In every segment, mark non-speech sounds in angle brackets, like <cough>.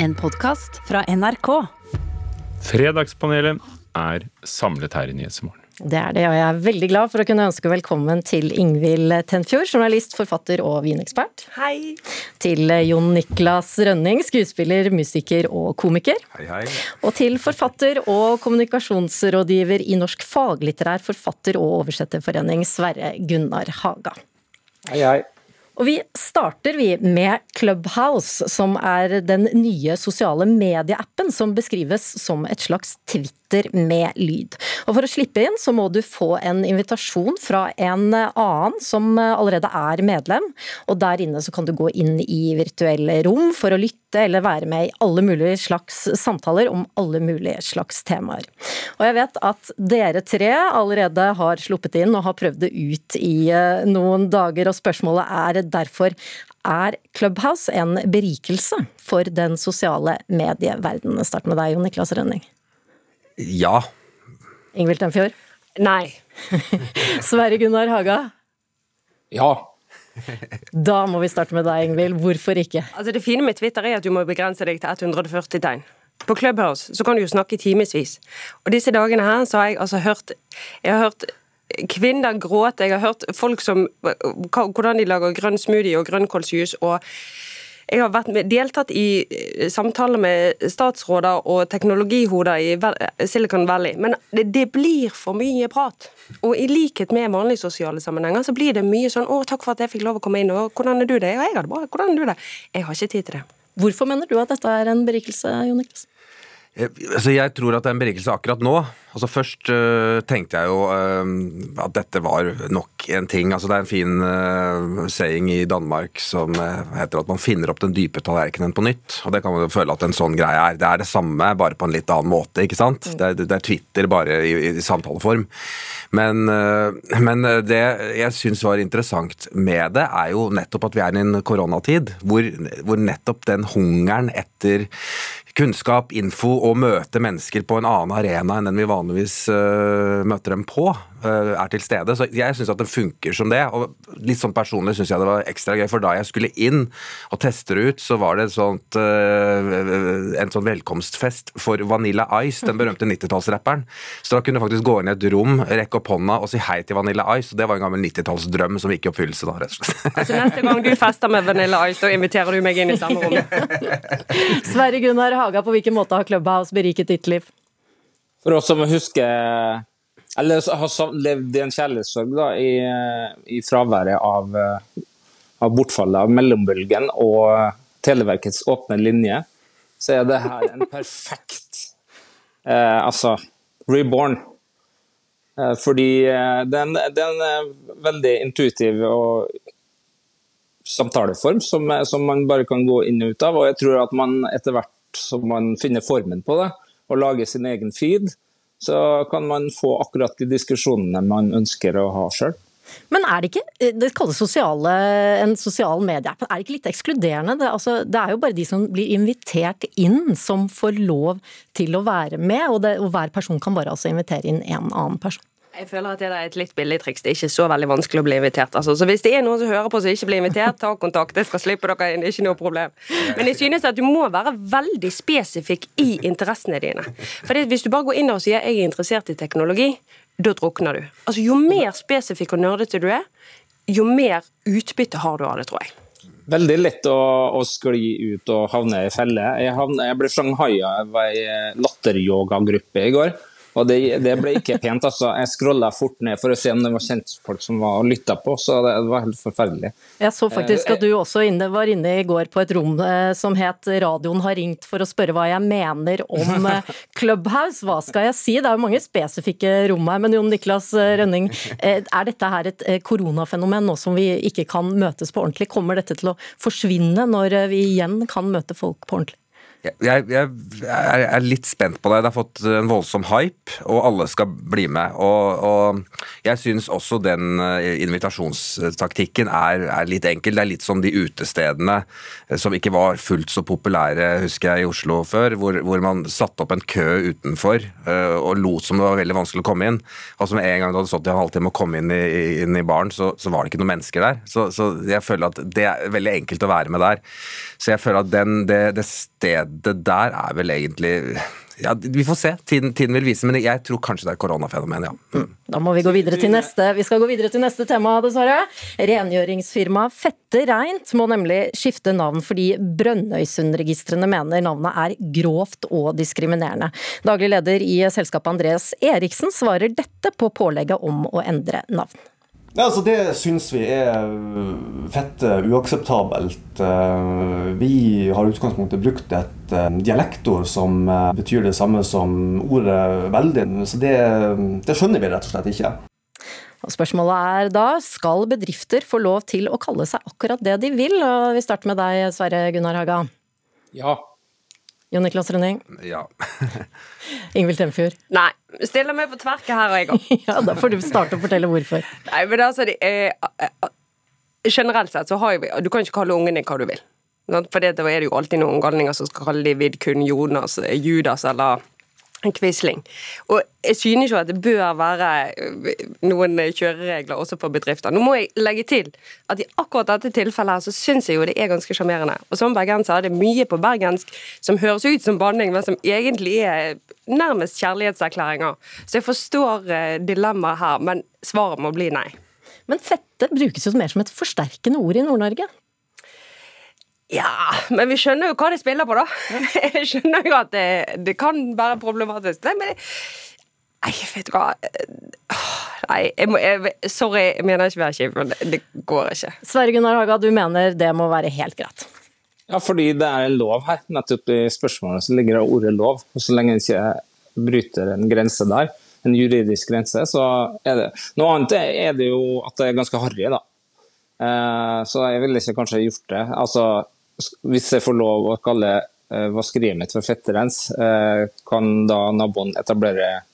En podkast fra NRK. Fredagspanelet er samlet her i Nyhetsmorgen. Det er det, og jeg er veldig glad for å kunne ønske velkommen til Ingvild Tenfjord, journalist, forfatter og vinekspert. Hei. Til Jon Niklas Rønning, skuespiller, musiker og komiker. Hei, hei. Og til forfatter og kommunikasjonsrådgiver i Norsk faglitterær forfatter- og oversetterforening, Sverre Gunnar Haga. Hei, hei. Og vi starter vi med Clubhouse, som er den nye sosiale medieappen som beskrives som et slags Twitter med lyd. Og For å slippe inn så må du få en invitasjon fra en annen som allerede er medlem. Og Der inne så kan du gå inn i virtuelle rom for å lytte eller være med i alle mulige slags samtaler om alle mulige slags temaer. Og jeg vet at dere tre allerede har sluppet inn og har prøvd det ut i eh, noen dager, og spørsmålet er derfor er Clubhouse en berikelse for den sosiale medieverdenen? Start med deg, Jon Niklas Rønning. Ja. Ingvild Tenfjord. Nei. <laughs> Sverre Gunnar Haga. Ja. Da må vi starte med deg, Ingvild. Hvorfor ikke? Altså Det fine med Twitter er at du må begrense deg til 140 tegn. På Clubhouse så kan du jo snakke i timevis. Og disse dagene her så har jeg altså hørt Jeg har hørt kvinner gråte, jeg har hørt folk som Hvordan de lager grønn smoothie og grønnkålsjuice. og jeg har vært med, deltatt i eh, samtaler med statsråder og teknologihoder i Silicon Valley, men det, det blir for mye prat. Og i likhet med vanlige sosiale sammenhenger, så blir det mye sånn 'Å, takk for at jeg fikk lov å komme inn', og 'Hvordan er du det?' 'Ja, jeg har det bra. Hvordan er du det?' Jeg har ikke tid til det. Hvorfor mener du at dette er en berikelse, Jon Niklas? Eh, Altså, jeg tror at det er en berikelse akkurat nå. Altså, først øh, tenkte jeg jo øh, at dette var nok en ting. Altså, det er en fin øh, saying i Danmark som heter at man finner opp den dype tallerkenen på nytt. Og det kan man jo føle at en sånn greie er. Det er det samme, bare på en litt annen måte. ikke sant? Det, er, det er Twitter bare i, i samtaleform. Men, men det jeg syns var interessant med det, er jo nettopp at vi er i en koronatid hvor, hvor nettopp den hungeren etter kunnskap, info og møte mennesker på en annen arena enn den vi vanligvis øh, møter dem på, er til stede. Så jeg syns at det funker som det. Og litt sånn personlig syns jeg det var ekstra gøy, for da jeg skulle inn og teste det ut, så var det et sånt, øh, en sånn velkomstfest for Vanilla Ice, den berømte 90-tallsrapperen. Så da kunne du faktisk gå inn i et rom, rekke opp hånda og si hei til Vanilla Ice. Og det var en gammel 90-tallsdrøm som gikk i oppfyllelse da, rett og slett. Altså neste gang du fester med Vanilla Ice, da inviterer du meg inn i samme rom. <laughs> Sverre Gunnar Haga, på hvilken måte har Clubhouse beriket ditt liv? For oss som husker Eller har levd i en kjærlighetssorg da, i, i fraværet av, eh, av bortfallet av mellombølgen og Televerkets åpne linje, så er det her en perfekt <laughs> eh, Altså reborn. Eh, fordi eh, det er en- er en eh, veldig intuitiv og samtaleform som, som man bare kan gå inn og ut av. Og jeg tror at man etter hvert som man finner formen på det, og lager sin egen feed, så kan man få akkurat de diskusjonene man ønsker å ha sjøl. Men er det ikke det kalles sosiale, en sosial medieapp, er det ikke litt ekskluderende? Det, altså, det er jo bare de som blir invitert inn som får lov til å være med, og, det, og hver person kan bare altså invitere inn en annen person. Jeg føler at det er et litt billig triks. Det er ikke så veldig vanskelig å bli invitert. Altså. Så hvis det er noen som hører på som ikke blir invitert, ta kontakt. Det skal slippe dere inn. Det er ikke noe problem. Men jeg synes at du må være veldig spesifikk i interessene dine. For hvis du bare går inn og sier 'jeg er interessert i teknologi', da drukner du. Altså Jo mer spesifikk og nerdete du er, jo mer utbytte har du av det, tror jeg. Veldig lett å, å skli ut og havne i felle. Jeg, havne, jeg ble shanghaia av ei latteryogagruppe i går. Og det, det ble ikke pent. altså. Jeg scrolla fort ned for å se om det var kjentfolk som var og lytta på, så det, det var helt forferdelig. Jeg så faktisk at du også inne, var inne i går på et rom eh, som het 'Radioen har ringt for å spørre hva jeg mener om <laughs> eh, Clubhouse'. Hva skal jeg si? Det er jo mange spesifikke rom her, men Jon Niklas eh, Rønning, eh, er dette her et eh, koronafenomen nå som vi ikke kan møtes på ordentlig? Kommer dette til å forsvinne når eh, vi igjen kan møte folk på ordentlig? Jeg, jeg, jeg er, litt spent på det. Det har fått en voldsom hype, og alle skal bli med. Og, og jeg syns også den eh, invitasjonstaktikken er, er litt enkel. Det er litt som de utestedene eh, som ikke var fullt så populære, husker jeg, i Oslo før, hvor, hvor man satte opp en kø utenfor eh, og lot som det var veldig vanskelig å komme inn. Og som en gang du hadde stått i en halvtime og kom inn i, inn i baren, så, så var det ikke noen mennesker der. Så, så jeg føler at det er veldig enkelt å være med der. Så jeg føler at den, det, det stedet det der er vel egentlig ja, Vi får se. Tiden, tiden, vil vise. Men jeg tror kanskje det er koronafenomen, ja. Mm. Da må vi gå videre til neste. Vi skal gå videre til neste tema, dessverre. Rengjøringsfirmaet Fette Reint må nemlig skifte navn fordi Brønnøysundregistrene mener navnet er grovt og diskriminerende. Daglig leder i selskapet Andreas Eriksen svarer dette på pålegget om å endre navn. Ja, altså det syns vi er fette uakseptabelt. Eh, vi har i utgangspunktet brukt et dialektord som betyr det samme som ordet 'veldig'. Så det, det skjønner vi rett og slett ikke. Og spørsmålet er da, skal bedrifter få lov til å kalle seg akkurat det de vil? Og vi starter med deg, Sverre Gunnar Haga. Ja. Jon Niklas Rønning? Ja. <laughs> Ingvild Temfjord? Nei. Stiller meg på tverket her, og jeg òg. <laughs> ja, da får du starte å fortelle hvorfor. Nei, men altså, det er, Generelt sett så har vi Du kan ikke kalle ungen din hva du vil. For da er det jo alltid noen galninger som skal kalle de Vidkun, Jonas, Judas eller Quisling. Og jeg synes jo at det bør være eh, noen kjøreregler også for bedrifter. Nå må jeg legge til at i akkurat dette tilfellet her så syns jeg jo det er ganske sjarmerende. Og som bergenser er det mye på bergensk som høres ut som banning, men som egentlig er nærmest kjærlighetserklæringer. Så jeg forstår eh, dilemmaet her, men svaret må bli nei. Men fette brukes jo mer som et forsterkende ord i Nord-Norge? Ja, men vi skjønner jo hva de spiller på, da. <laughs> Jeg skjønner jo at det, det kan være problematisk. Nei, men Nei, vet du hva Nei, jeg må, jeg, sorry, jeg mener ikke å være kjip, men det, går ikke. Sverre Gunnar Haga, du mener det må være helt greit? Ja, fordi det er lov her. Nettopp i spørsmålet så ligger det ordet lov. Og så lenge en ikke bryter en grense der, en juridisk grense, så er det Noe annet er det jo at det er ganske harry, da. Eh, så jeg ville ikke kanskje gjort det. Altså, hvis jeg får lov å kalle uh, vaskeriet mitt for fetterens, uh, kan da naboen etablere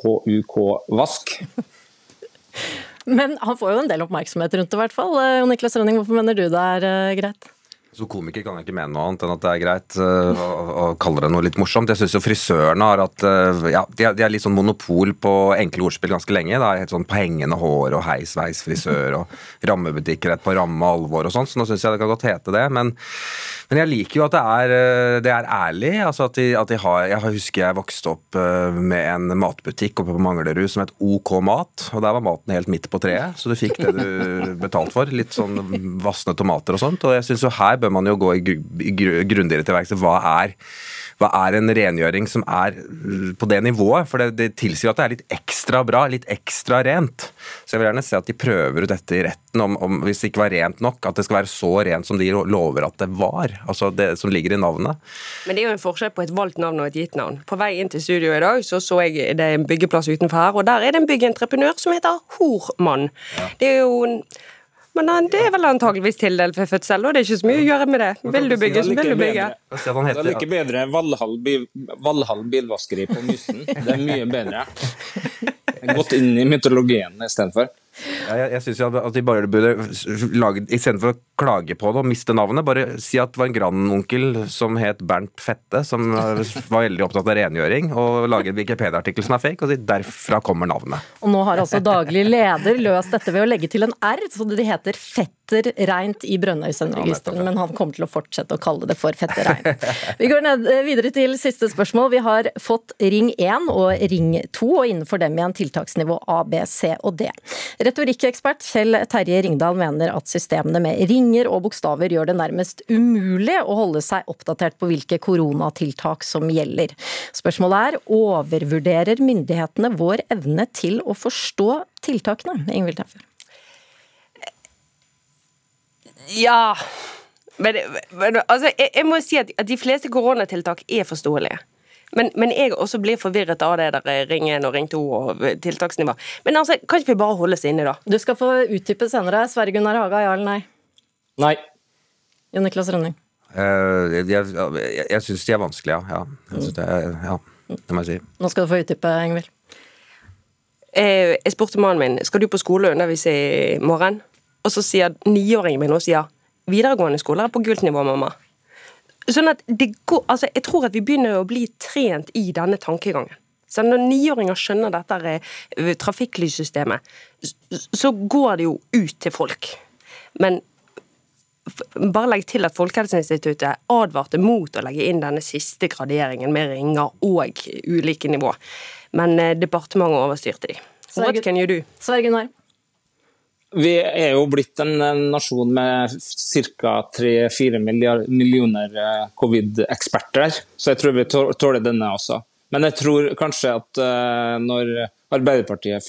KUK Vask? <laughs> Men han får jo en del oppmerksomhet rundt det, i hvert fall. Uh, Niklas Rønning, hvorfor mener du det er greit? Som komiker kan jeg ikke mene noe annet enn at det er greit uh, å, å, kalle det noe litt morsomt. Jeg syns jo frisørene har hatt uh, ja, de er, litt sånn monopol på enkle ordspill ganske lenge. Det er helt sånn på hengende hår og heisveis frisør og rammebutikker et på ramme alvor og sånn, så nå syns jeg det kan godt hete det. Men, men, jeg liker jo at det er, uh, det er ærlig. altså at de, at de, har, Jeg husker jeg vokste opp med en matbutikk oppe på Manglerud som het OK Mat, og der var maten helt midt på treet, så du fikk det du <laughs> betalte for. Litt sånn vassende tomater og sånt. og jeg synes jo her bør man jo gå grundigere til verks. Hva er hva er en rengjøring som er uh, på det nivået? For det, det, tilsier at det er litt ekstra bra, litt ekstra rent. Så jeg vil gjerne se at de prøver ut dette i retten, om, om, hvis det ikke var rent nok, at det skal være så rent som de lover at det var. Altså det som ligger i navnet. Men det er jo en forskjell på et valgt navn og et gitt navn. På vei inn til studio i dag så så jeg det er en byggeplass utenfor her, og der er det en byggentreprenør som heter Hormann. Ja. Det er jo en men det er vel antageligvis tildelt ved fødsel, og det er ikke så mye å gjøre med det. Vil du bygge, så vil du bygge. Det er like bedre Valhall, Valhall bilvaskeri på Mysen. Det er mye bedre. Gått inn i mytologien istedenfor. Ja, jeg jeg syns at de bare burde lage Istedenfor å klage på det og miste navnet, bare si at det var en grandonkel som het Bernt Fette, som var veldig opptatt av rengjøring, og lage en Wikipedia-artikkel som er fake, og si derfra kommer navnet. Og nå har altså daglig leder løst dette ved å legge til en R, så det heter Fetter Reint i Brønnøysundregistrene, men han kommer til å fortsette å kalle det for Fetter Reint. Vi går ned, eh, videre til siste spørsmål. Vi har fått Ring 1 og Ring 2, og innenfor dem igjen tiltaksnivå A, B, C og D. Retorikkekspert Kjell Terje Ringdal mener at systemene med ringer og bokstaver gjør det nærmest umulig å holde seg oppdatert på hvilke koronatiltak som gjelder. Spørsmålet er overvurderer myndighetene vår evne til å forstå tiltakene? Ingvild Teffer. Ja men, men altså, jeg, jeg, må si at, at de fleste koronatiltak er forståelige. Men, men, jeg også blir forvirret av det der Ring 1 og Ring 2 og tiltaksnivå. Men altså, kan ikke vi bare holde oss inne, da? Du skal få utdype senere. Sverre Gunnar Haga, ja eller nei? Nei. Jon Niklas Rønning? Uh, jeg jeg, jeg syns de er vanskelige, ja. ja. Det, ja. Det må jeg si. Nå skal du få utdype, Ingvild. Uh, jeg spurte mannen min skal du på skole og undervise i morgen. Og så sier niåringen min også ja. Videregående skoler er på gult nivå, mamma. Sånn at det går, altså Jeg tror at vi begynner å bli trent i denne tankegangen. Så når niåringer skjønner dette eh, trafikklyssystemet, så går det jo ut til folk. Men bare legg til at Folkehelseinstituttet advarte mot å legge inn denne siste graderingen med ringer og ulike nivå. Men eh, departementet overstyrte de. What can you do? Sverre Gunnar? Vi er jo blitt en nasjon med ca. 3-4 millioner eh, covid-eksperter, så jeg tror vi tåler denne også. Men jeg tror kanskje at uh, når Arbeiderpartiet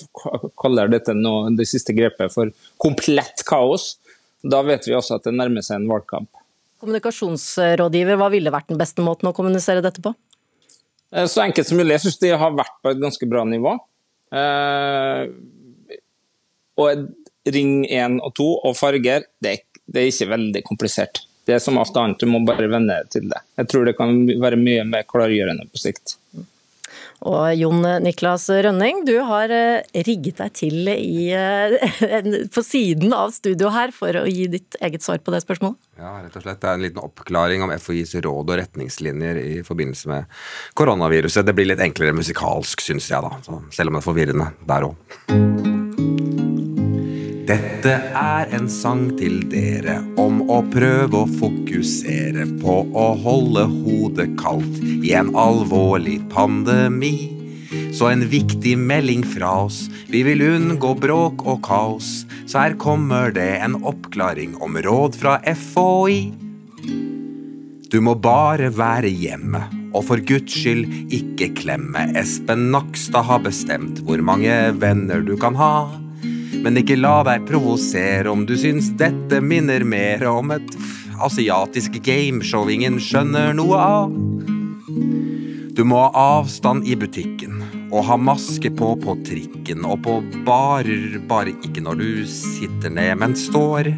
kaller dette nå, det siste grepet for komplett kaos, da vet vi også at det nærmer seg en valgkamp. Kommunikasjonsrådgiver, hva ville vært den beste måten å kommunisere dette på? Uh, så enkelt som mulig. Jeg syns de har vært på et ganske bra nivå. Og ring 1 og 2 og farger, det er, det er ikke veldig komplisert. Det er som alt annet, du må bare venne deg til det. Jeg tror det kan være mye mer klargjørende på sikt. Og Jon Niklas Rønning, du har eh, rigget deg til i, eh, <laughs> på siden av studio her for å gi ditt eget svar på det spørsmålet? Ja, rett og slett. Det er en liten oppklaring om FHIs råd og retningslinjer i forbindelse med koronaviruset. Det blir litt enklere musikalsk, syns jeg, da. Så selv om det er forvirrende der òg. Dette er en sang til dere om å prøve å fokusere på å holde hodet kaldt i en alvorlig pandemi. Så en viktig melding fra oss, vi vil unngå bråk og kaos. Så her kommer det en oppklaring om råd fra FHI. Du må bare være hjemme, og for guds skyld ikke klemme. Espen Nakstad har bestemt hvor mange venner du kan ha. Men ikke la deg provosere om du syns dette minner mer om et asiatisk gameshow ingen skjønner noe av. Du må ha avstand i butikken og ha maske på på trikken og på barer, bare ikke når du sitter ned, men står.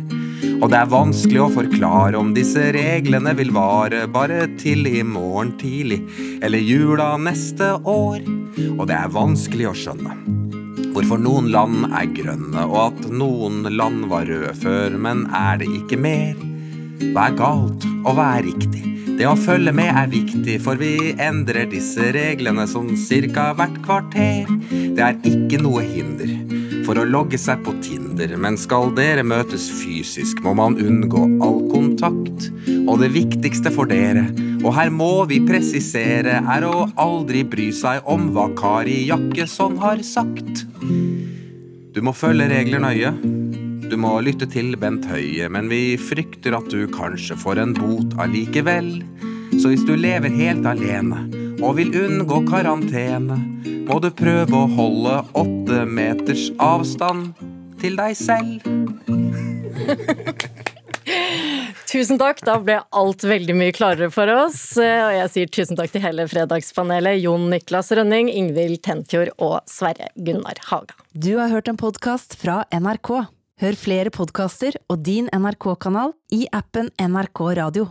Og det er vanskelig å forklare om disse reglene vil vare bare til i morgen tidlig eller jula neste år. Og det er vanskelig å skjønne hvorfor noen land er grønne, og at noen land var røde før, men er det ikke mer? Hva er galt, og hva er riktig? Det å følge med er viktig, for vi endrer disse reglene sånn cirka hvert kvarter. Det er ikke noe hinder for å logge seg på Tinder, men skal dere møtes fysisk, må man unngå all kontakt. Og det viktigste for dere, og her må vi presisere, er å aldri bry seg om hva Kari Jakkesson har sagt. Du må følge regler nøye. Du må lytte til Bent Høie, men vi frykter at du kanskje får en bot allikevel. Så hvis du lever helt alene og vil unngå karantene, må du prøve å holde åtte meters avstand til deg selv. Tusen takk, da ble alt veldig mye klarere for oss. Og jeg sier tusen takk til hele fredagspanelet. Jon Niklas Rønning, Ingvild Tenfjord og Sverre Gunnar Haga. Du har hørt en podkast fra NRK. Hør flere podkaster og din NRK-kanal i appen NRK Radio.